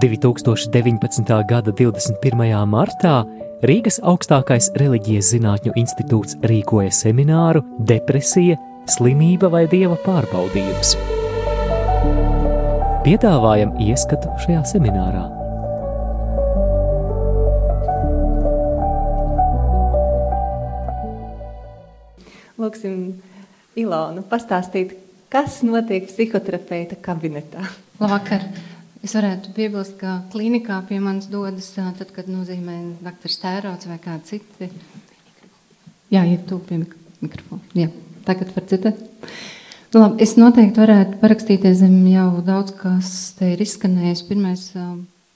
2019. gada 21. martā Rīgas augstākais reliģijas zinātņu institūts rīkoja semināru Depresija, slimība vai dieva pārbaudījums. Piedāvājam ieskatu šajā seminārā. Lūksim, Ilonu, pastāstīt, kas notiek psihoterapeita kabinetā. Labvakar! Es varētu piebilst, ka klīnikā pie manis dodas tad, kad nozīmē doktors Tērots vai kādi citi. Jā, ir tu pie mikrofona. Jā, tagad var. Nu, labi, es noteikti varētu parakstīties zem jau daudz, kas te ir izskanējis. Pirmais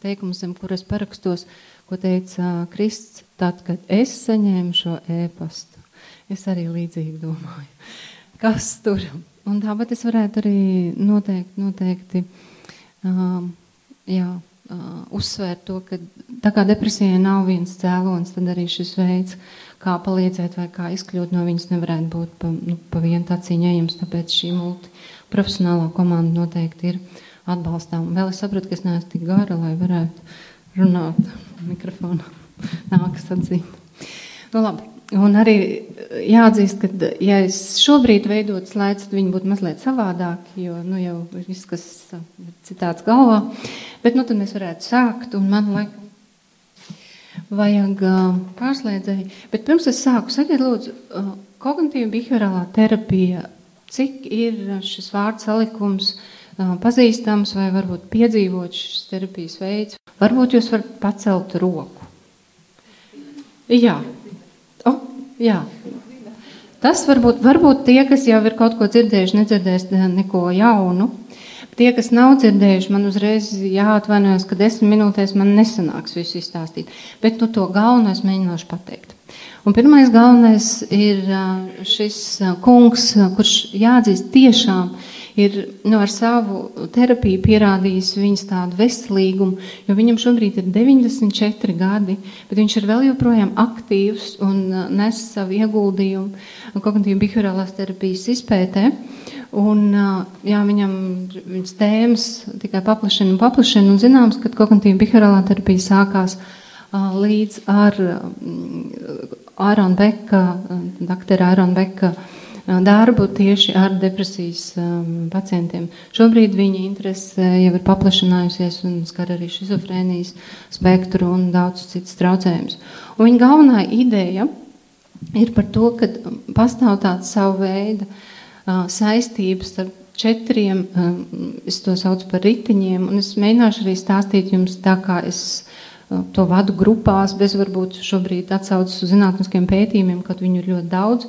teikums, zem kuras parakstos, ko teica Krists, tad, kad es saņēmu šo ēpastu, es arī līdzīgi domāju. Kas tur? Un tāpat es varētu arī noteikti, noteikti uh, jā, uh, uzsvērt to, ka tā kā depresijai nav viens cēlonis, tad arī šis veids, kā palīdzēt vai kā izkļūt no viņas, nevarētu būt pa, nu, pa vienu ejams, tāpēc šī multiprofesionālā komanda noteikti ir atbalstām. Vēl es sapratu, ka es neesmu tik gara, lai varētu runāt mikrofonā. Nākas atzīt. Nu, labi. Un arī jāatzīst, ka, ja es šobrīd veidotu slaids, tad viņi būtu mazliet savādāki, jo nu, jau viss, kas ir citāds galvā. Bet nu, tad mēs varētu sākt, un man laikam vajag uh, pārslēdzēju. Bet pirms es sāku, sakiet, lūdzu, uh, kognitīva behaviorālā terapija, cik ir šis vārds salikums uh, pazīstams vai varbūt piedzīvot šis terapijas veids? Varbūt jūs varat pacelt roku. Jā. Oh, jā. Tas varbūt, varbūt tie, kas jau ir kaut ko dzirdējuši, nedzirdēs neko jaunu. Tie, kas nav dzirdējuši, man uzreiz jāatvainojas, ka desmit minūtēs man nesanāks visu izstāstīt. Bet nu, to galveno es mēģināšu pateikt. Un pirmais galvenais ir šis kungs, kurš jāatzīst tiešām ir nu, ar savu terapiju pierādījis viņas tādu veselīgumu, jo viņam šobrīd ir 94 gadi, bet viņš ir vēl joprojām aktīvs un nes savu ieguldījumu kognitīvu behaviorālās terapijas izpētē. Un, jā, viņam viņas tēmas tikai paplašina un paplašina, un zināms, ka kognitīva behaviorālā terapija sākās līdz ar Ārona Beka, doktora Ārona Beka darbu tieši ar depresijas pacientiem. Šobrīd viņa interese jau ir paplašinājusies un skar arī šizofrēnijas spektru un daudz citas traucējumus. Un viņa galvenā ideja ir par to, ka pastāv tāds savu veidu saistības starp četriem, es to saucu par ritiņiem, un es mēģināšu arī stāstīt jums tā, kā es to vadu grupās, bez varbūt šobrīd atsaucas uz zinātniskiem pētījumiem, kad viņu ir ļoti daudz,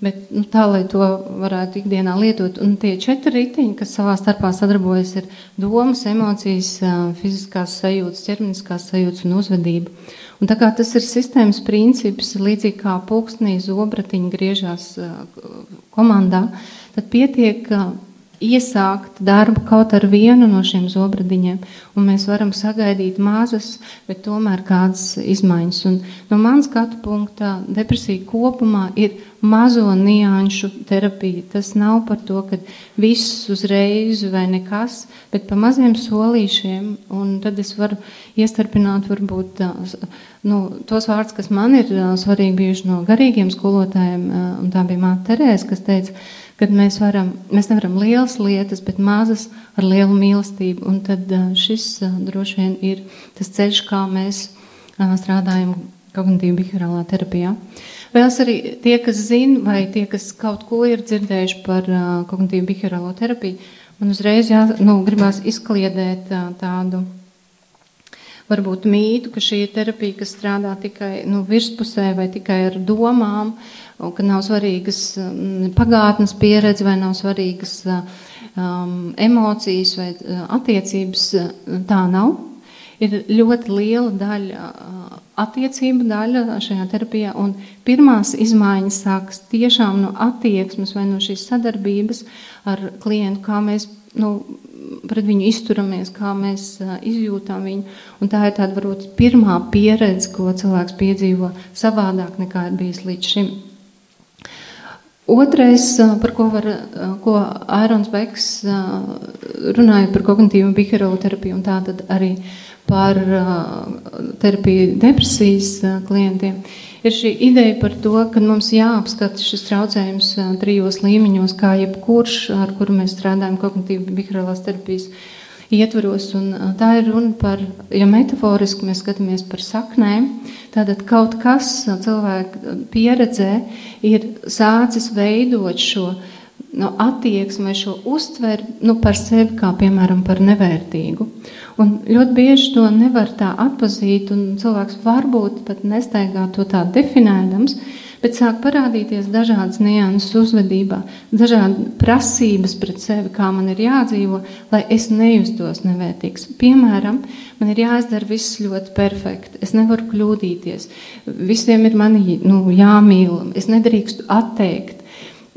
bet nu, tā, lai to varētu ikdienā lietot. Un tie četri ritiņi, kas savā starpā sadarbojas, ir domas, emocijas, fiziskās sajūtas, ķermeniskās sajūtas un uzvedība. Un tā kā tas ir sistēmas princips, līdzīgi kā pulkstenī zobratiņi griežās komandā, tad pietiek iesākt darbu kaut ar vienu no šiem zobradiņiem, un mēs varam sagaidīt mazas, bet tomēr kādas izmaiņas. Un no manas skatu punkta depresija kopumā ir mazo nianšu terapija. Tas nav par to, ka viss uzreiz vai nekas, bet pa maziem solīšiem, un tad es varu iestarpināt varbūt nu, tos vārdus, kas man ir svarīgi bijuši no garīgiem skolotājiem, un tā bija māte Terēs, kas teica, kad mēs, varam, mēs nevaram lielas lietas, bet mazas ar lielu mīlestību. Un tad šis droši vien ir tas ceļš, kā mēs strādājam kognitīvi behaviorālā terapijā. Vēl arī tie, kas zina, vai tie, kas kaut ko ir dzirdējuši par kognitīvu behaviorālo terapiju, man uzreiz jā, nu, gribās izkliedēt tādu varbūt mītu, ka šī ir terapija, kas strādā tikai nu, virspusē vai tikai ar domām, ka nav svarīgas mm, pagātnes pieredze vai nav svarīgas um, emocijas vai attiecības. Tā nav. Ir ļoti liela daļa attiecību daļa šajā terapijā, pirmās izmaiņas sākas tiešām no attieksmes vai no šīs sadarbības ar klientu, kā mēs nu, pret viņu izturamies, kā mēs izjūtām viņu. Un tā ir tāda varbūt pirmā pieredze, ko cilvēks piedzīvo savādāk nekā ir bijis līdz šim. Otrais, par ko, var, ko Airons Beks runāja par kognitīvu behaviorālu terapiju un tātad arī par terapiju depresijas klientiem, ir šī ideja par to, ka mums jāapskata šis traucējums trijos līmeņos, kā jebkurš, ar kuru mēs strādājam kognitīvu behaviorālās terapijas ietvaros. Un tā ir runa par, ja metaforiski mēs skatāmies par saknēm, tātad kaut kas cilvēka pieredzē ir sācis veidot šo no attieksmi vai šo uztveri nu, par sevi kā piemēram par nevērtīgu. Un ļoti bieži to nevar tā atpazīt, un cilvēks varbūt pat nestaigā to tā definēdams, bet sāk parādīties dažādas nianses uzvedībā, dažādas prasības pret sevi, kā man ir jādzīvo, lai es nejustos nevērtīgs. Piemēram, man ir jāizdara viss ļoti perfekti, es nevaru kļūdīties, visiem ir mani nu, jāmīl, es nedrīkstu atteikt.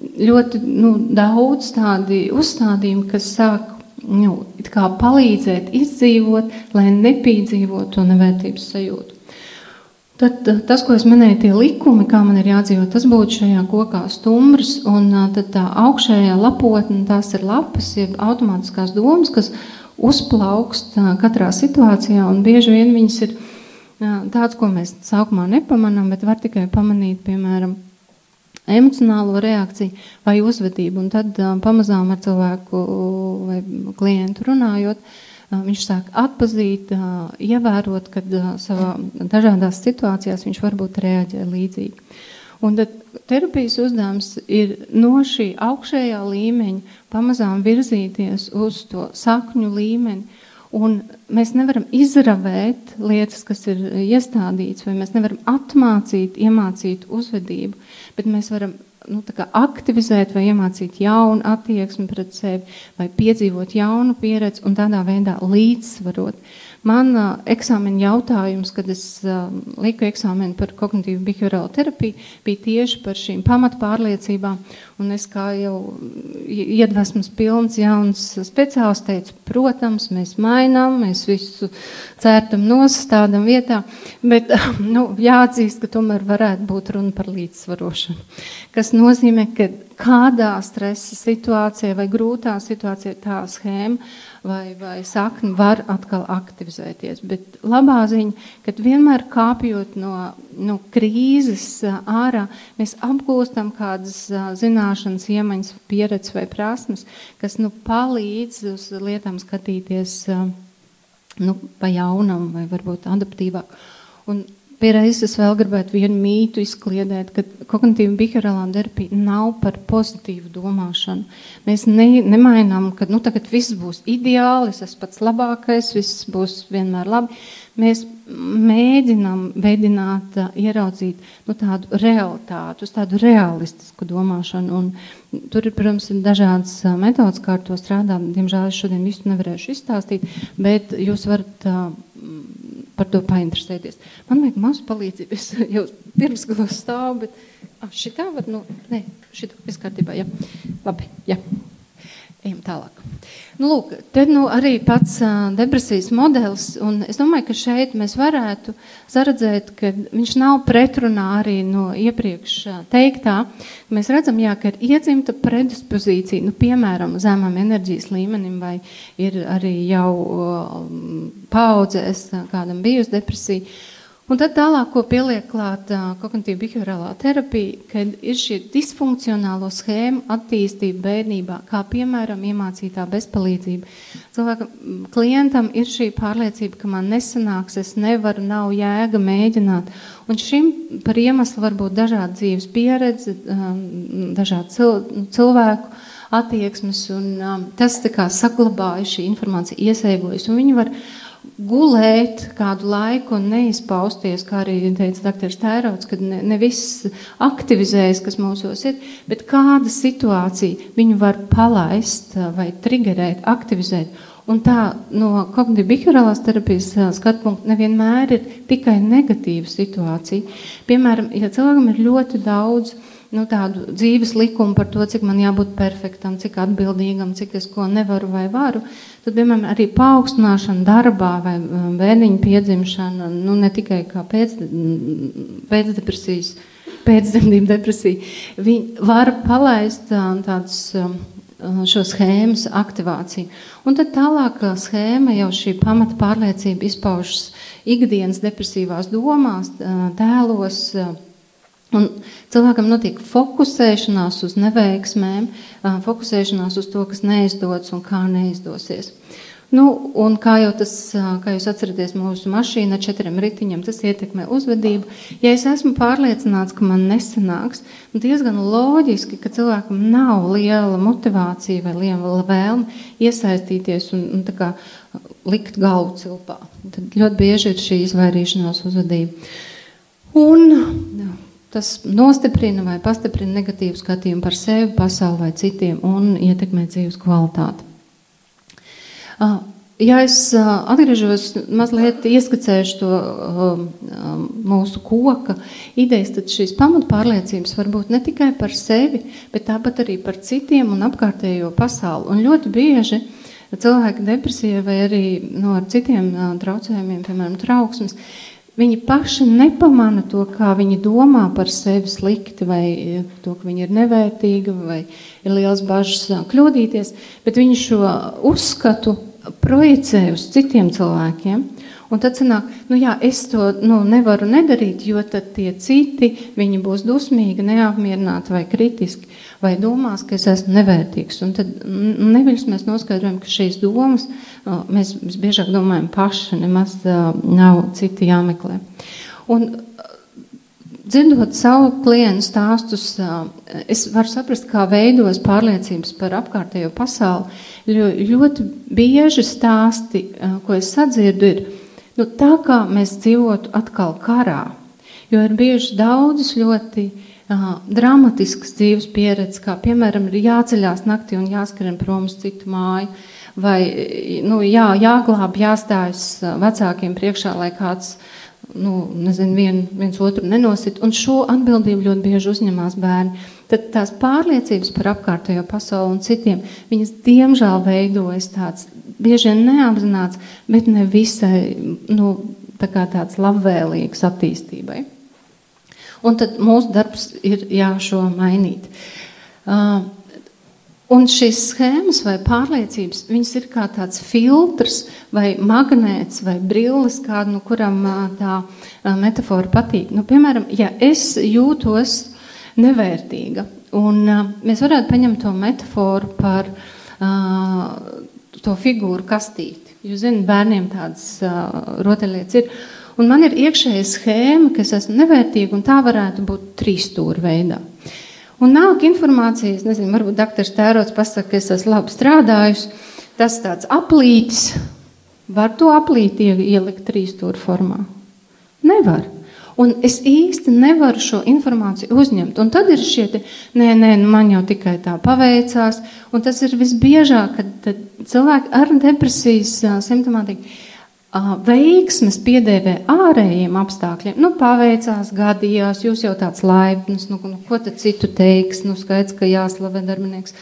Ļoti nu, daudz tādi uzstādījumi, kas sāk nu, palīdzēt izdzīvot, lai nepīdzīvotu to nevērtības sajūtu. Tad eh, tas, ko es minēju, tie likumi, kā man ir jādzīvot, tas būtu šajā kokā stumbrs, un eh, tad tā augšējā lapotne, tās ir lapas, jeb automātiskās domas, kas uzplaukst eh, katrā situācijā, un bieži vien viņas ir tāds, ko mēs sākumā nepamanām, bet var tikai pamanīt, piemēram, emocionālo reakciju vai uzvedību, un tad pamazām ar cilvēku vai klientu runājot, uh, viņš sāk atpazīt, ievērot, kad savā dažādās situācijās viņš varbūt reaģē līdzīgi. Un tad terapijas uzdevums ir no šī augšējā līmeņa pamazām virzīties uz to sakņu līmeni. Un mēs nevaram izravēt lietas, kas ir iestādītas, vai mēs nevaram atmācīt, iemācīt uzvedību, bet mēs varam nu, aktivizēt vai iemācīt jaunu attieksmi pret sevi, vai piedzīvot jaunu pieredzi un tādā veidā līdzsvarot. Man uh, eksāmena jautājums, kad es uh, liku eksāmenu par kognitīvu behaviorālu terapiju, bija tieši par šīm pamatpārliecībām. Un es kā jau iedvesmas pilns jauns speciālists teicu, protams, mēs mainām, mēs visu cērtam nostādam vietā, bet nu, jāatzīst, ka tomēr varētu būt runa par līdzsvarošanu. Kas nozīmē, ka kādā stresa situācijā vai grūtā situācijā tā schēma vai, vai sakni var atkal aktivizēties. Bet labā ziņa, ka vienmēr kāpjot no, no krīzes ārā, mēs apgūstam kādas zināšanas, iemaņas, pieredzes vai prasmes, kas nu, palīdz uz lietām skatīties nu, pa jaunam vai varbūt adaptīvāk. Un Pierreiz es vēl gribētu vienu mītu izkliedēt, ka kognitīva behaviorālā terapija nav par pozitīvu domāšanu. Mēs ne, nemainām, ka nu, tagad viss būs ideāli, es esmu pats labākais, viss būs vienmēr labi. Mēs mēģinām veidināt, ieraudzīt nu, tādu realitāti, uz tādu realistisku domāšanu. Un tur ir, protams, ir dažādas metodas, kā ar to strādāt. Diemžēl es šodien visu nevarēšu izstāstīt, bet jūs varat par to painteresēties. Man vajag mazu palīdzību. Es jau pirms galos stāvu, bet ah, šitā var, nu, nē, šitā viss kārtībā, jā. Labi, jā. Ejam tālāk. Nu, lūk, te nu arī pats depresijas modelis, un es domāju, ka šeit mēs varētu saredzēt, ka viņš nav pretrunā arī no iepriekš teiktā. Mēs redzam, jā, ka ir iedzimta predispozīcija, nu, piemēram, zemam enerģijas līmenim, vai ir arī jau paudzēs kādam bijusi depresija. Un tad tālāk, ko pieliek klāt kognitīva behaviorālā terapija, kad ir šī disfunkcionālo schēmu attīstība bērnībā, kā piemēram iemācītā bezpalīdzība. Cilvēkam, klientam ir šī pārliecība, ka man nesanāks, es nevaru, nav jēga mēģināt. Un šim par iemeslu var būt dažādi dzīves pieredze, dažādi cil cilvēku attieksmes, un tas tā kā saglabāja šī informācija, iesaigojas, un viņi var gulēt kādu laiku un neizpausties, kā arī teica dr. Tērots, kad ne, ne viss aktivizējas, kas mūsos ir, bet kāda situācija viņu var palaist vai triggerēt, aktivizēt. Un tā no kognitīvas behaviorālās terapijas skatu punkta nevienmēr ir tikai negatīva situācija. Piemēram, ja cilvēkam ir ļoti daudz nu, tādu dzīves likumu par to, cik man jābūt perfektam, cik atbildīgam, cik es ko nevaru vai varu, uh, Tad, piemēram, arī paaugstināšana darbā vai um, bērniņa piedzimšana, nu, ne tikai kā pēc, pēcdepresijas pēcdzemdību depresija, viņi var palaist tādus šo schēmas aktivāciju. Un tad tālāk schēma jau šī pamata pārliecība izpaužas ikdienas depresīvās domās, tēlos. Un cilvēkam notiek fokusēšanās uz neveiksmēm, fokusēšanās uz to, kas neizdodas un kā neizdosies. Nu, un kā jau tas, kā jūs atceraties, mūsu mašīna ar četriem ritiņiem, tas ietekmē uzvedību. Ja es esmu pārliecināts, ka man nesanāks, nu diezgan loģiski, ka cilvēkam nav liela motivācija vai liela vēlme iesaistīties un, un kā, likt galvu cilpā. Tad ļoti bieži ir šī izvairīšanās uzvedība. Un tas nostiprina vai pastiprina negatīvu skatījumu par sevi, pasauli vai citiem un ietekmē dzīves kvalitāti. Ja es atgriežos mazliet ieskicēšu to mūsu koka idejas, tad šīs pamatpārliecības var būt ne tikai par sevi, bet tāpat arī par citiem un apkārtējo pasauli. Un ļoti bieži cilvēki depresija vai arī no, nu, ar citiem traucējumiem, piemēram, trauksmes, Viņi paši nepamana to, kā viņi domā par sevi slikti, vai to, ka viņi ir nevērtīgi, vai ir liels bažas kļūdīties, bet viņi šo uzskatu projicē uz citiem cilvēkiem. Un tad sanāk, nu jā, es to nu, nevaru nedarīt, jo tad tie citi, viņi būs dusmīgi, neapmierināti vai kritiski, vai domās, ka es esmu nevērtīgs. Un tad neviļus mēs noskaidrojam, ka šīs domas mēs visbiežāk domājam paši, nemaz nav citi jāmeklē. Un dzirdot savu klientu stāstus, es varu saprast, kā veidojas pārliecības par apkārtējo pasauli. Ļoti bieži stāsti, ko es sadzirdu, ir Nu, tā kā mēs dzīvotu atkal karā, jo ir bieži daudzas ļoti uh, dramatiskas dzīves pieredzes, kā piemēram ir jāceļās naktī un jāskrien prom uz citu māju, vai nu, jā, jāglāb, jāstājas vecākiem priekšā, lai kāds nu, nezinu, vien, viens otru nenosit, un šo atbildību ļoti bieži uzņemās bērni. Tad tās pārliecības par apkārtējo pasauli un citiem, viņas diemžēl veidojas tāds bieži vien neapzināts, bet ne visai nu, tā tāds labvēlīgs attīstībai. Un tad mūsu darbs ir jāšo mainīt. Uh, Un šīs schēmas vai pārliecības, viņas ir kā tāds filtrs vai magnēts vai brilles, kādu, nu, kuram tā metafora patīk. Nu, piemēram, ja es jūtos nevērtīga, un mēs varētu paņemt to metaforu par uh, to figūru kastīti. Jūs zināt, bērniem tādas uh, rotaļlietas ir. Un man ir iekšēja schēma, ka es esmu nevērtīga, un tā varētu būt trīs stūra veidā. Un nāk informācija, es nezinu, varbūt doktors Tērots pasaka, ka es esmu labi strādājis. Tas tāds aplītis. Var to aplīti ielikt trīs stūra formā? Nevar. Un es īsti nevaru šo informāciju uzņemt. Un tad ir šie, te, nē, nē, nu man jau tikai tā paveicās. Un tas ir visbiežāk, kad cilvēki ar depresijas simptomātiku veiksmes piedēvē ārējiem apstākļiem. Nu, paveicās, gadījās, jūs jau tāds laipns, nu, nu ko tad citu teiks, nu, skaidrs, ka jāslavē darbinieks.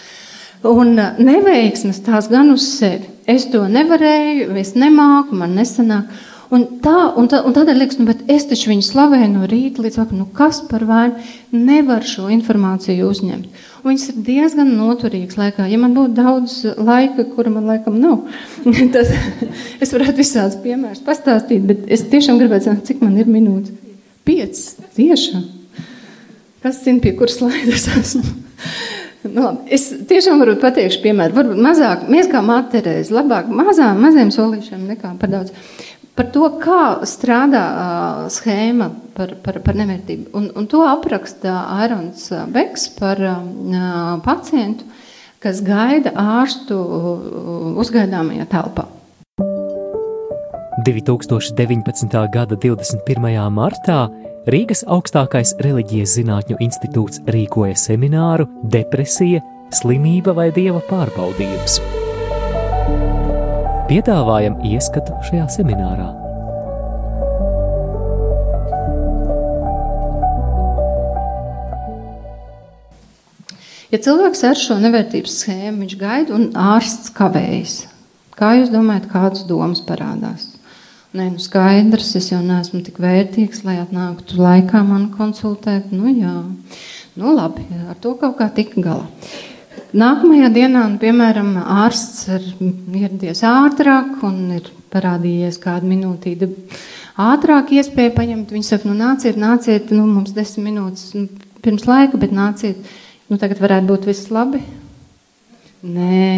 Un neveiksmes tās gan uz sevi. Es to nevarēju, es nemāku, man nesanāk. Un, tā, un, tā, un tādēļ liekas, nu, es taču viņu slavēju no rīta līdz vakaram. Nu, kas par vainu nevar šo informāciju uzņemt? Viņas ir diezgan noturīgas laikā. Ja man būtu daudz laika, kura man laikam nav, tad es varētu visādus piemērus pastāstīt. Bet es tiešām gribētu zināt, cik man ir minūtes. Piecas, tiešām. Kas zina, pie kuras slaidas esmu? Nu, es tiešām varu pateikt, piemēram, mazāk, mēs kā Materēze, labāk mazām, maziem solīšiem nekā par daudz par to, kā strādā uh, schēma par, par, par nevērtību. Un, un to apraksta Airons Beks par uh, pacientu, kas gaida ārstu uzgaidāmajā telpā. 2019. gada 21. martā Rīgas augstākais reliģijas zinātņu institūts rīkoja semināru Depresija, slimība vai dieva pārbaudījums piedāvājam ieskatu šajā seminārā. Ja cilvēks ar šo nevērtības schēmu viņš gaida un ārsts kavējas, kā jūs domājat, kādas domas parādās? Nē, nu skaidrs, es jau neesmu tik vērtīgs, lai atnāktu laikā man konsultēt. Nu, jā, nu labi, ar to kaut kā tika galā. Nākamajā dienā, nu, piemēram, ārsts ir ieradies ātrāk un ir parādījies kādu minūtīti ātrāk iespēja paņemt. Viņi saka, nu nāciet, nāciet, nu mums desmit minūtes nu, pirms laika, bet nāciet, nu tagad varētu būt viss labi. Nē,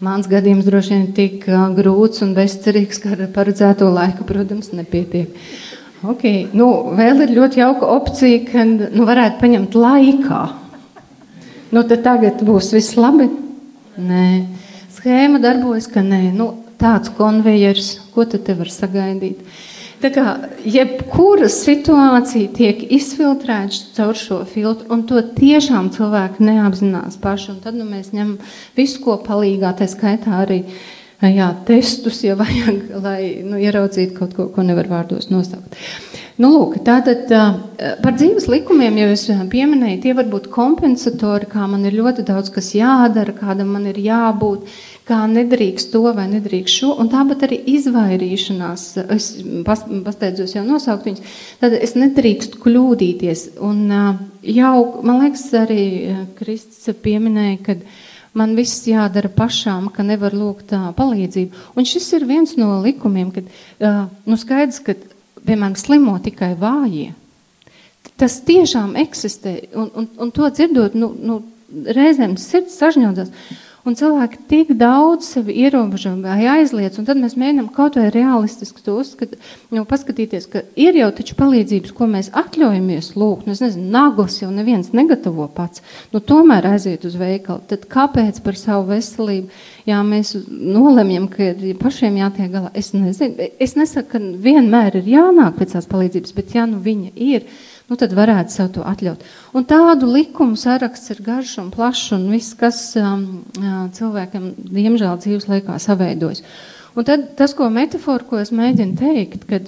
Mans gadījums droši vien tik grūts un bezcerīgs, ka ar paredzēto laiku, protams, nepietiek. Okay. Nu, vēl ir ļoti jauka opcija, ka nu, varētu paņemt laikā. Nu, tad tagad būs viss labi. Nē, schēma darbojas, ka nē, nu, tāds konvejers, ko tad te var sagaidīt. Tā kā jebkura situācija tiek izfiltrēta caur šo filtru, un to tiešām cilvēki neapzinās paši. Tad nu, mēs ņemam visu, ko palīdzīgā, tā skaitā arī jā, testus, ja vajag, lai nu, ieraudzītu kaut ko, ko nevar vārdos nosaukt. Nu, lūk, tātad par dzīves likumiem jau es pieminēju, tie var būt kompensatori, kā man ir ļoti daudz kas jādara, kādam man ir jābūt kā nedrīkst to vai nedrīkst šo, un tāpat arī izvairīšanās, es pasteidzos jau nosaukt viņus, tad es nedrīkstu kļūdīties. Un jau, man liekas, arī Kristis pieminēja, kad man viss jādara pašām, ka nevar lūgt palīdzību. Un šis ir viens no likumiem, kad, nu skaidrs, ka, piemēram, slimo tikai vājie. Tas tiešām eksistē, un, un, un to dzirdot, nu, nu, reizēm sirds sažņaudzās. Un cilvēki tik daudz sevi ierobežo vai aizliedz, un tad mēs mēģinām kaut vai realistiski to uzskat, nu, paskatīties, ka ir jau taču palīdzības, ko mēs atļaujamies lūgt. Nu, es nezinu, naglas jau neviens negatavo pats, nu tomēr aiziet uz veikalu. Tad kāpēc par savu veselību, jā, mēs nolemjam, ka ir pašiem jātiek galā? Es nezinu, es nesaku, ka vienmēr ir jānāk pēc tās palīdzības, bet ja nu viņa ir, nu tad varētu sev to atļaut. Un tādu likumu saraksts ir garš un plašs un viss, kas um, cilvēkam, diemžēl, dzīves laikā saveidojas. Un tad tas, ko metaforu, ko es mēģinu teikt, kad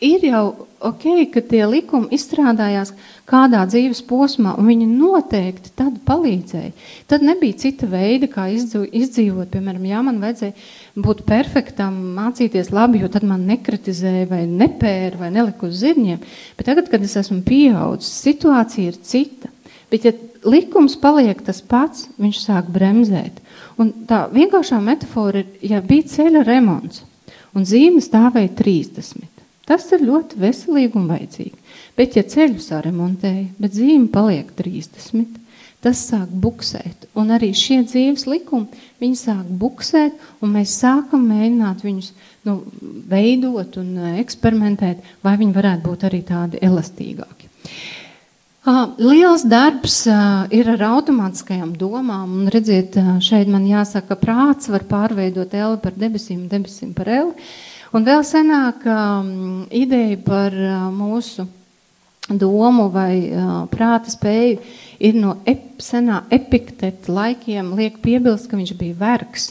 ir jau ok, ka tie likumi izstrādājās kādā dzīves posmā, un viņi noteikti tad palīdzēja. Tad nebija cita veida, kā izdzīvot. Piemēram, ja man vajadzēja būt perfektam, mācīties labi, jo tad man nekritizēja, vai nepēra, vai nelika uz zirņiem. Bet tagad, kad es esmu pieaudzis, situācija ir cita. Bet, ja likums paliek tas pats, viņš sāk bremzēt. Un tā vienkāršā metafora ir, ja bija ceļa remonts un zīme stāvēja 30. Tas ir ļoti veselīgi un vajadzīgi. Bet, ja ceļu saremontēja, bet zīme paliek 30, tas sāk buksēt. Un arī šie dzīves likumi, viņi sāk buksēt, un mēs sākam mēģināt viņus nu, veidot un eh, eksperimentēt, vai viņi varētu būt arī tādi elastīgāki. Liels darbs ir ar automātiskajām domām, un redziet, šeit man jāsaka, ka prāts var pārveidot eli par debesīm, debesīm par eli. Un vēl senāk um, ideja par uh, mūsu domu vai uh, prāta spēju ir no ep, senā epikteta laikiem, liek piebilst, ka viņš bija vergs.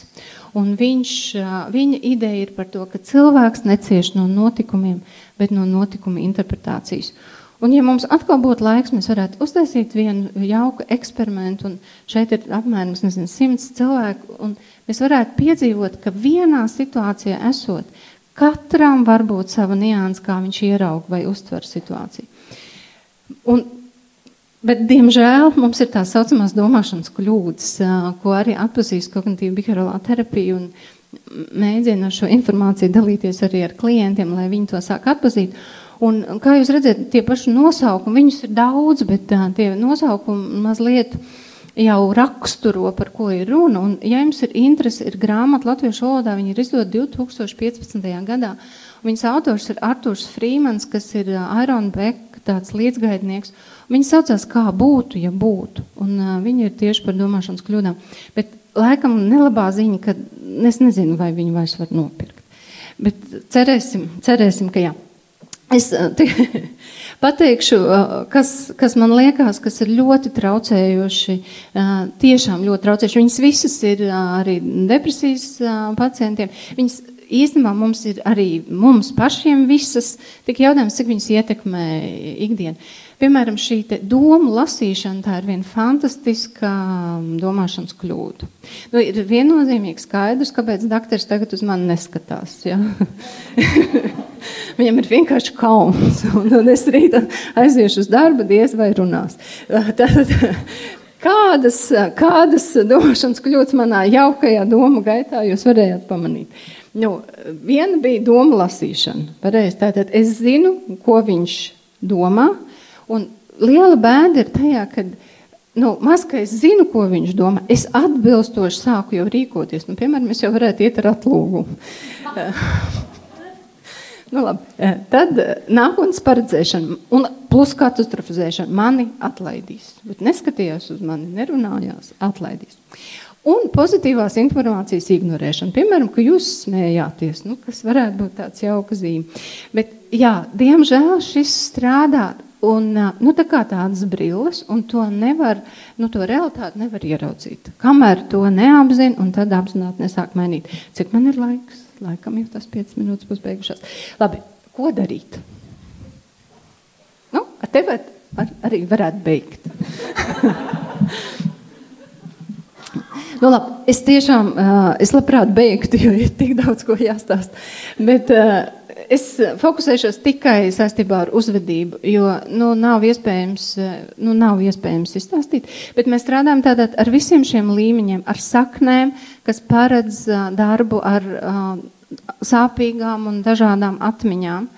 Un viņš, uh, viņa ideja ir par to, ka cilvēks necieš no notikumiem, bet no notikuma interpretācijas. Un, ja mums atkal būtu laiks, mēs varētu uztaisīt vienu jauku eksperimentu, un šeit ir apmēram nezinu, simts cilvēku, un mēs varētu piedzīvot, ka vienā situācijā esot, Katram var būt sava nianses, kā viņš ieraug vai uztver situāciju. Un, bet, diemžēl, mums ir tā saucamās domāšanas kļūdas, ko arī atpazīst kognitīva behaviorālā terapija un mēģina šo informāciju dalīties arī ar klientiem, lai viņi to sāk atpazīt. Un, kā jūs redzat, tie paši nosaukumi, viņus ir daudz, bet tie nosaukumi mazliet uh, jau raksturo, par ko ir runa. Un, ja jums ir interese, ir grāmata latviešu valodā, viņa ir izdota 2015. gadā. Viņas autors ir Artūrs Frīmans, kas ir Airona Beka tāds līdzgaidnieks. Viņa saucās Kā būtu, ja būtu. Un uh, viņa ir tieši par domāšanas kļūdām. Bet laikam nelabā ziņa, ka es nezinu, vai viņu vairs var nopirkt. Bet cerēsim, cerēsim ka jā. Es pateikšu, kas, kas man liekas, kas ir ļoti traucējoši, tiešām ļoti traucējoši. Viņas visas ir arī depresijas pacientiem. Viņas īstenībā mums ir arī mums pašiem visas, tik jautājums, cik viņas ietekmē ikdienu. Piemēram, šī domu lasīšana, tā ir viena fantastiska um, domāšanas kļūda. Nu, ir viennozīmīgi skaidrs, kāpēc doktors tagad uz mani neskatās. Ja? Viņam ir vienkārši kauns, un, es rīt aiziešu uz darbu, diez vai runās. Tad, kādas, kādas domāšanas kļūdas manā jaukajā domu gaitā jūs varējāt pamanīt? Nu, viena bija doma lasīšana. Pareiz, tātad es zinu, ko viņš domā, Un liela bēda ir tajā, ka nu, maz kā es zinu, ko viņš domā, es atbilstoši sāku jau rīkoties. Nu, piemēram, es jau varētu iet ar atlūgumu. nu, labi. Tad nākotnes paredzēšana un plus katastrofizēšana mani atlaidīs. Bet neskatījās uz mani, nerunājās, atlaidīs. Un pozitīvās informācijas ignorēšana. Piemēram, ka jūs smējāties, nu, kas varētu būt tāds jauka zīme. Bet, jā, diemžēl šis strādā Un, nu, tā kā tādas brilles, un to nevar, nu, to realitāti nevar ieraudzīt. Kamēr to neapzina, un tad apzināti nesāk mainīt. Cik man ir laiks? Laikam jau tas 5 minūtes būs beigušās. Labi, ko darīt? Nu, ar tevi ar, arī varētu beigt. Nu, labi, es tiešām, es labprāt beigtu, jo ir tik daudz ko jāstāst. Bet, es fokusēšos tikai saistībā ar uzvedību, jo nu, nav, iespējams, nu, nav iespējams izstāstīt. Bet mēs strādājam tātad ar visiem šiem līmeņiem, ar saknēm, kas paredz darbu ar sāpīgām un dažādām atmiņām.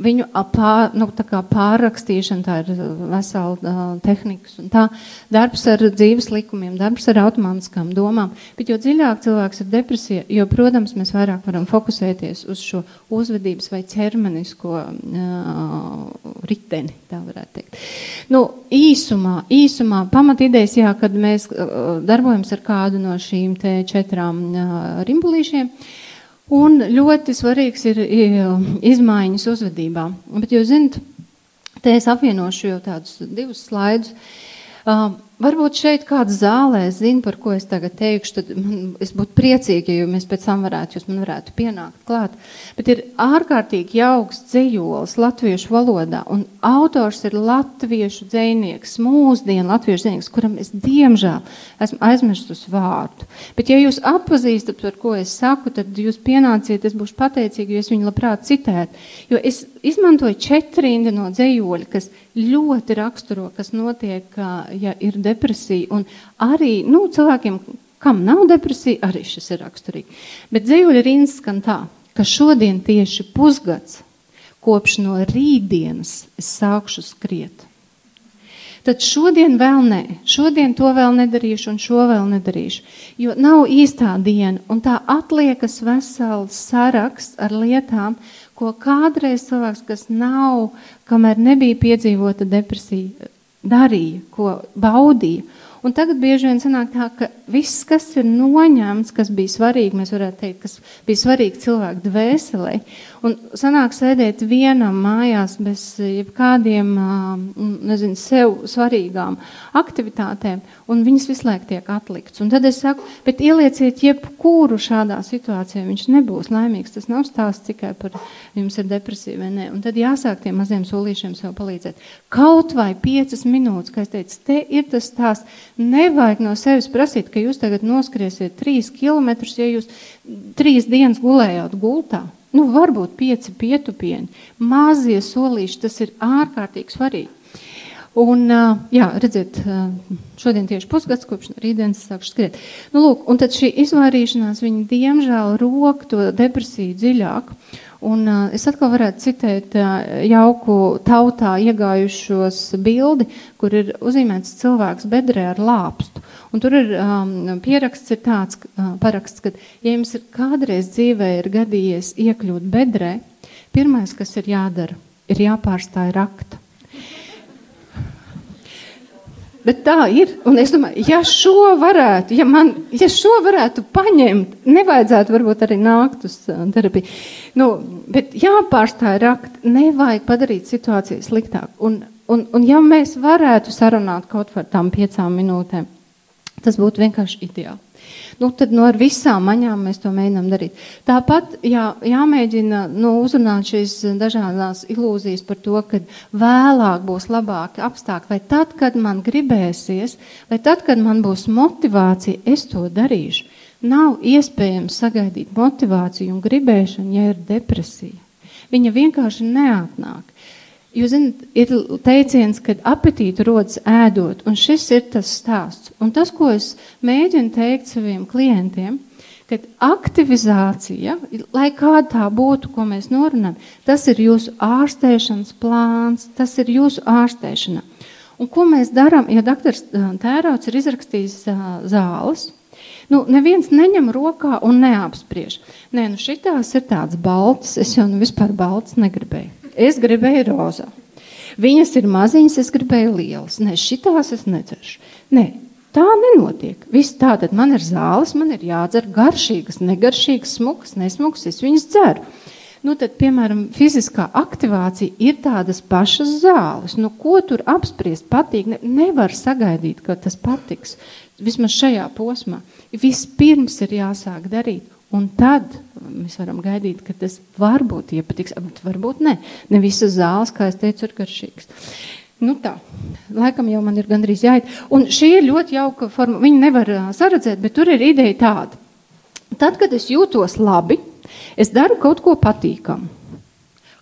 Viņu pār, nu, pārrakstīšana, tā ir vesela uh, tehnikas un tā. Darbs ar dzīves likumiem, darbs ar automātiskām domām. Bet jo dziļāk cilvēks ir depresija, jo, protams, mēs vairāk varam fokusēties uz šo uzvedības vai ķermenisko uh, riteni, tā varētu teikt. Nu, īsumā, īsumā pamat idejas, jā, kad mēs uh, darbojamies ar kādu no šīm te četrām uh, rimbulīšiem, uh, Un ļoti svarīgs ir izmaiņas uzvedībā. Bet jūs zinat, te es apvienošu jau tādus divus slaidus. Varbūt šeit kāds zālē zina, par ko es tagad teikšu, tad man, es būtu priecīga, ja mēs pēc tam varētu, jūs man varētu pienākt klāt. Bet ir ārkārtīgi jauks dzējols latviešu valodā, un autors ir latviešu dzēnieks, mūsdienu latviešu dzēnieks, kuram es diemžēl esmu aizmirstus vārdu. Bet ja jūs atpazīstat, par ko es saku, tad jūs pienāciet, es būšu pateicīga, jo es viņu labprāt citētu. Jo es izmantoju četrindi no dzējoļa, kas ļoti raksturo, kas notiek, ja ir depresija. Un arī nu, cilvēkiem, kam nav depresija, arī šis ir raksturīgi. Bet dzīvuļa rindas skan tā, ka šodien tieši pusgads kopš no rītdienas es sākšu skriet. Tad šodien vēl nē, šodien to vēl nedarīšu, un šo vēl nedarīšu. Jo nav īstā diena, un tā atliekas vesels saraksts ar lietām, ko kādreiz cilvēks, kas nav, kamēr nebija piedzīvota depresija, darīja, ko baudīja. Un tagad bieži vien sanāk tā, ka viss, kas ir noņemts, kas bija svarīgi, mēs varētu teikt, kas bija svarīgi cilvēku dvēselē, un sanāk sēdēt vienam mājās bez jebkādiem, nezinu, sev svarīgām aktivitātēm, un viņas visu laiku tiek atlikts. Un tad es saku, bet ielieciet jebkuru šādā situācijā, viņš nebūs laimīgs. Tas nav stāsts tikai par jums ir depresija vai nē. Un tad jāsāk tiem maziem solīšiem sev palīdzēt. Kaut vai piecas minūtes, kā es teicu, te ir tas stāsts Nevajag no sevis prasīt, ka jūs tagad noskriesiet trīs kilometrus, ja jūs trīs dienas gulējāt gultā. Nu, varbūt pieci pietupieni, mazie solīši, tas ir ārkārtīgi svarīgi. Un, jā, redziet, šodien tieši pusgads, kopš rītdienas sākšu skriet. Nu, lūk, un tad šī izvairīšanās, viņa diemžēl rok to depresiju dziļāk. Un, es atkal varētu citēt jauku tautā iegājušos bildi, kur ir uzīmēts cilvēks bedrē ar lāpstu. Un tur ir um, pieraksts ir tāds uh, paraksts, ka, ja jums ir kādreiz dzīvē ir gadījies iekļūt bedrē, pirmais, kas ir jādara, ir jāpārstāj rakta. Bet tā ir. Un es domāju, ja šo varētu, ja man, ja šo varētu paņemt, nevajadzētu varbūt arī nākt uz terapiju. Nu, bet jāpārstāj rakt, nevajag padarīt situāciju sliktāk. Un, un, un ja mēs varētu sarunāt kaut par tām piecām minūtēm, tas būtu vienkārši ideāli. Nu, tad no nu, ar visām maņām mēs to mēģinām darīt. Tāpat jā, jāmēģina nu, uzrunāt šīs dažādās ilūzijas par to, ka vēlāk būs labāki apstākļi, vai tad, kad man gribēsies, vai tad, kad man būs motivācija, es to darīšu. Nav iespējams sagaidīt motivāciju un gribēšanu, ja ir depresija. Viņa vienkārši neatnāk. Jūs zināt, ir teiciens, ka apetīte rodas ēdot, un šis ir tas stāsts. Un tas, ko es mēģinu teikt saviem klientiem, kad aktivizācija, lai kāda tā būtu, ko mēs norunājam, tas ir jūsu ārstēšanas plāns, tas ir jūsu ārstēšana. Un ko mēs darām, ja doktors Tērauts ir izrakstījis zāles, Nu, neviens neņem rokā un neapspriež. Nē, nu šitās ir tāds balts, es jau nu vispār balts negribēju. Es gribēju rozā. Viņas ir maziņas, es gribēju lielas. Nē, šitās es nedzeršu. Nē, tā nenotiek. Viss tā, tad man ir zāles, man ir jādzer garšīgas, negaršīgas, smukas, nesmukas, es viņas dzeru. Nu, tad, piemēram, fiziskā aktivācija ir tādas pašas zāles. Nu, ko tur apspriest? Patīk. Ne, nevar sagaidīt, ka tas patiks. Vismaz šajā posmā. Vispirms ir jāsāk darīt. Un tad mēs varam gaidīt, ka tas varbūt iepatiks, bet varbūt ne. Ne visas zāles, kā es teicu, ir garšīgas. Nu tā, laikam jau man ir gandrīz jāiet. Un šī ir ļoti jauka forma. Viņi nevar saredzēt, bet tur ir ideja tāda. Tad, kad es jūtos labi, es daru kaut ko patīkamu.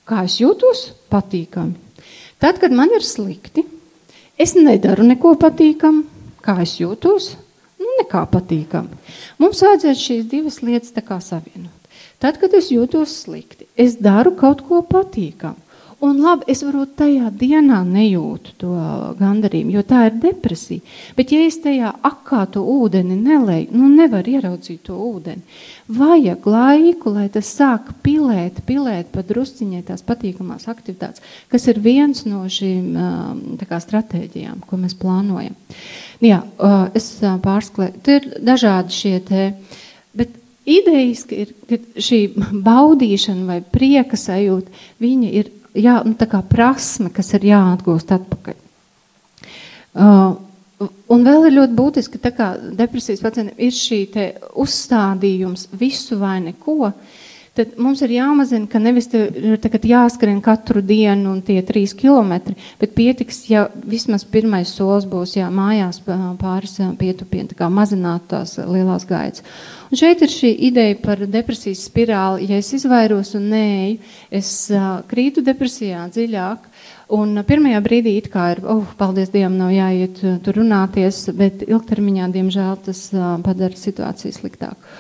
Kā es jūtos? Patīkami. Tad, kad man ir slikti, es nedaru neko patīkamu. Kā es jūtos? Nekā patīkami. Mums vajadzētu šīs divas lietas savienot. Tad, kad es jūtos slikti, es daru kaut ko patīkamu. Un labi, es varbūt tajā dienā nejūtu to gandarījumu, jo tā ir depresija. Bet, ja es tajā akā to ūdeni nelēju, nu nevar ieraudzīt to ūdeni. Vajag laiku, lai tas sāk pilēt, pilēt pa drusciņai tās patīkamās aktivitātes, kas ir viens no šīm kā, stratēģijām, ko mēs plānojam. Jā, es pārsklēju. Tur ir dažādi šie te, bet idejas, ka, ir, ka šī baudīšana vai prieka sajūta, viņa ir jā, nu, prasme, kas ir jāatgūst atpakaļ. Uh, un vēl ir ļoti būtiski, ka depresijas pacientiem ir šī uzstādījums visu vai neko. Tad mums ir jāmazina, ka nevis ir jāskrien katru dienu un tie trīs kilometri, bet pietiks, ja vismaz pirmais solis būs jā, mājās pāris pietupiem, tā kā mazināt tās lielās gaitas. Un šeit ir šī ideja par depresijas spirāli. Ja es izvairos un nēju, es krītu depresijā dziļāk. Un pirmajā brīdī it kā ir, oh, paldies Dievam, nav jāiet tur runāties, bet ilgtermiņā, diemžēl, tas padara situāciju sliktāku.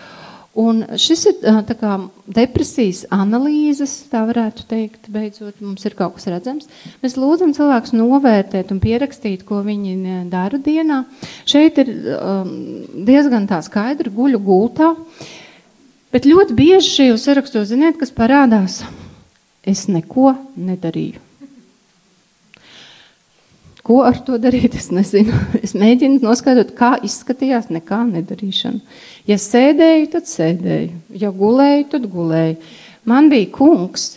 Un šis ir kā depresijas analīzes, tā varētu teikt, beidzot mums ir kaut kas redzams. Mēs lūdzam cilvēkus novērtēt un pierakstīt, ko viņi dara dienā. Šeit ir um, diezgan tā skaidri guļu gultā, bet ļoti bieži šajos sarakstos, ziniet, kas parādās? Es neko nedarīju. Ko ar to darīt? Es nezinu. Es mēģinu noskaidrot, kā izskatījās nekā nedarīšana. Ja sēdēju, tad sēdēju. Ja gulēju, tad gulēju. Man bija kungs,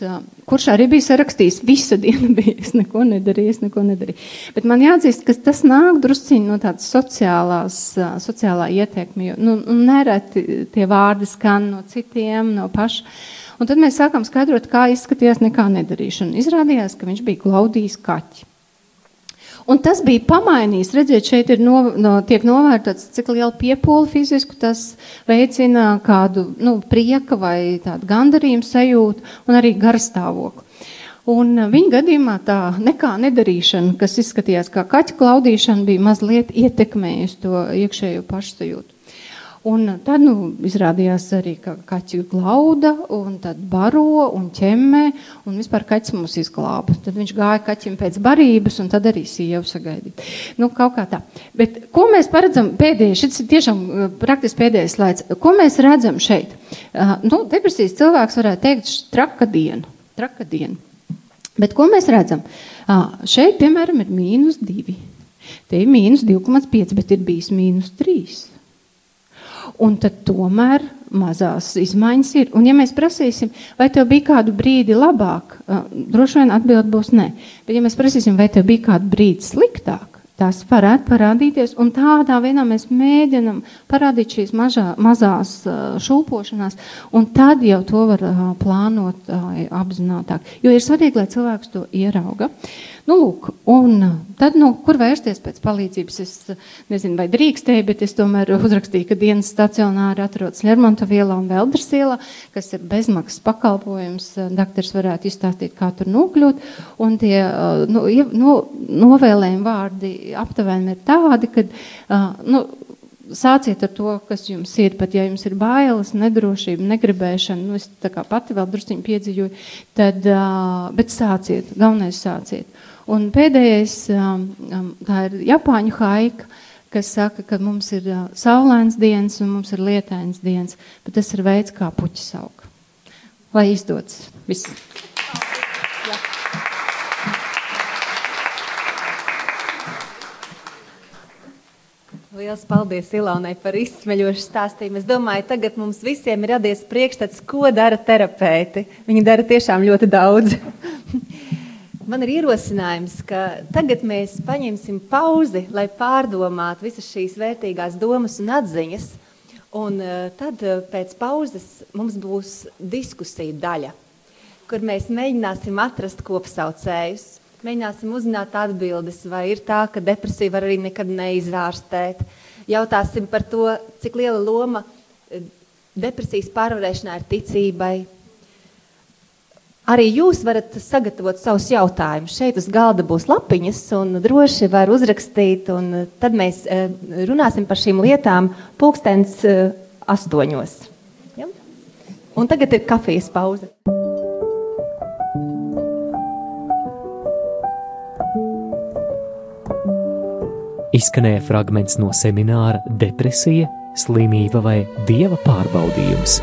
kurš arī bija sarakstījis, visa diena bija. Es neko nedarīju, es neko nedarīju. Bet man jāatzīst, ka tas nāk drusciņi no tādas sociālās, sociālā ietekme. Jo, nu, nereti tie vārdi skan no citiem, no paša. Un tad mēs sākām skaidrot, kā izskatījās nekā nedarīšana. Izrādījās, ka viņš bija glaudījis kaķi. Un tas bija pamainījis. Redziet, šeit ir no, no, tiek novērtēts, cik liela piepūle fizisku tas veicina kādu nu, prieka vai tādu gandarījumu sajūtu un arī garstāvokli. Un viņa gadījumā tā nekā nedarīšana, kas izskatījās kā kaķa klaudīšana, bija mazliet ietekmējusi to iekšējo pašsajūtu. Un tad nu, izrādījās arī, ka kaķi glauda, un tad baro un ķemmē, un vispār kaķis mūs izglāba. Tad viņš gāja kaķim pēc barības, un tad arī sievu sagaidīt. Nu, kaut kā tā. Bet ko mēs paredzam pēdējais, šis ir tiešām uh, praktiski pēdējais slaids, ko mēs redzam šeit? Uh, nu, depresijas cilvēks varētu teikt traka diena. Traka diena. Bet ko mēs redzam? Uh, šeit, piemēram, ir mīnus divi. Te ir mīnus 2,5, bet ir bijis mīnus 3. Un tad tomēr mazās izmaiņas ir. Un ja mēs prasīsim, vai tev bija kādu brīdi labāk, droši vien atbild būs nē. Bet ja mēs prasīsim, vai tev bija kādu brīdi sliktāk, Tas varētu parādīties, un tādā veidā mēs mēģinam parādīt šīs mažā, mazās šūpošanās, un tad jau to var plānot apzinātāk. Jo ir svarīgi, lai cilvēks to ierauga. Nu, lūk, un tad, nu, kur vērsties pēc palīdzības? Es nezinu, vai drīkstēju, bet es tomēr uzrakstīju, ka dienas stacionāri atrodas Lermonta vielā un Veldras ielā, kas ir bezmaksas pakalpojums. Daktars varētu izstāstīt, kā tur nokļūt, un tie nu, nu, novēlējumi vārdi aptuveni ir tādi, ka uh, nu, sāciet ar to, kas jums ir. Pat ja jums ir bailes, nedrošība, negribēšana, nu, es tā kā pati vēl drusciņi piedzīvoju, tad, uh, bet sāciet, galvenais sāciet. Un pēdējais, um, tā ir Japāņu haika, kas saka, ka mums ir uh, saulains dienas un mums ir lietains dienas, bet tas ir veids, kā puķis aug. Lai izdodas viss. Lielas paldies Ilonai par izsmeļošu stāstījumu. Es domāju, tagad mums visiem ir radies priekšstats, ko dara terapeiti. Viņi dara tiešām ļoti daudz. Man ir ierosinājums, ka tagad mēs paņemsim pauzi, lai pārdomātu visas šīs vērtīgās domas un atziņas. Un uh, tad uh, pēc pauzes mums būs diskusija daļa, kur mēs mēģināsim atrast kopsaucējus Mēģināsim uzzināt atbildes, vai ir tā, ka depresija var arī nekad neizārstēt. Jautāsim par to, cik liela loma eh, depresijas pārvarēšanā ir ticībai. Arī jūs varat sagatavot savus jautājumus. Šeit uz galda būs lapiņas, un droši var uzrakstīt. Tad mēs eh, runāsim par šīm lietām pulkstens eh, astoņos. Ja? Un tagad ir kafijas pauze. Izskanēja fragments no semināra Depresija, slimība vai dieva pārbaudījums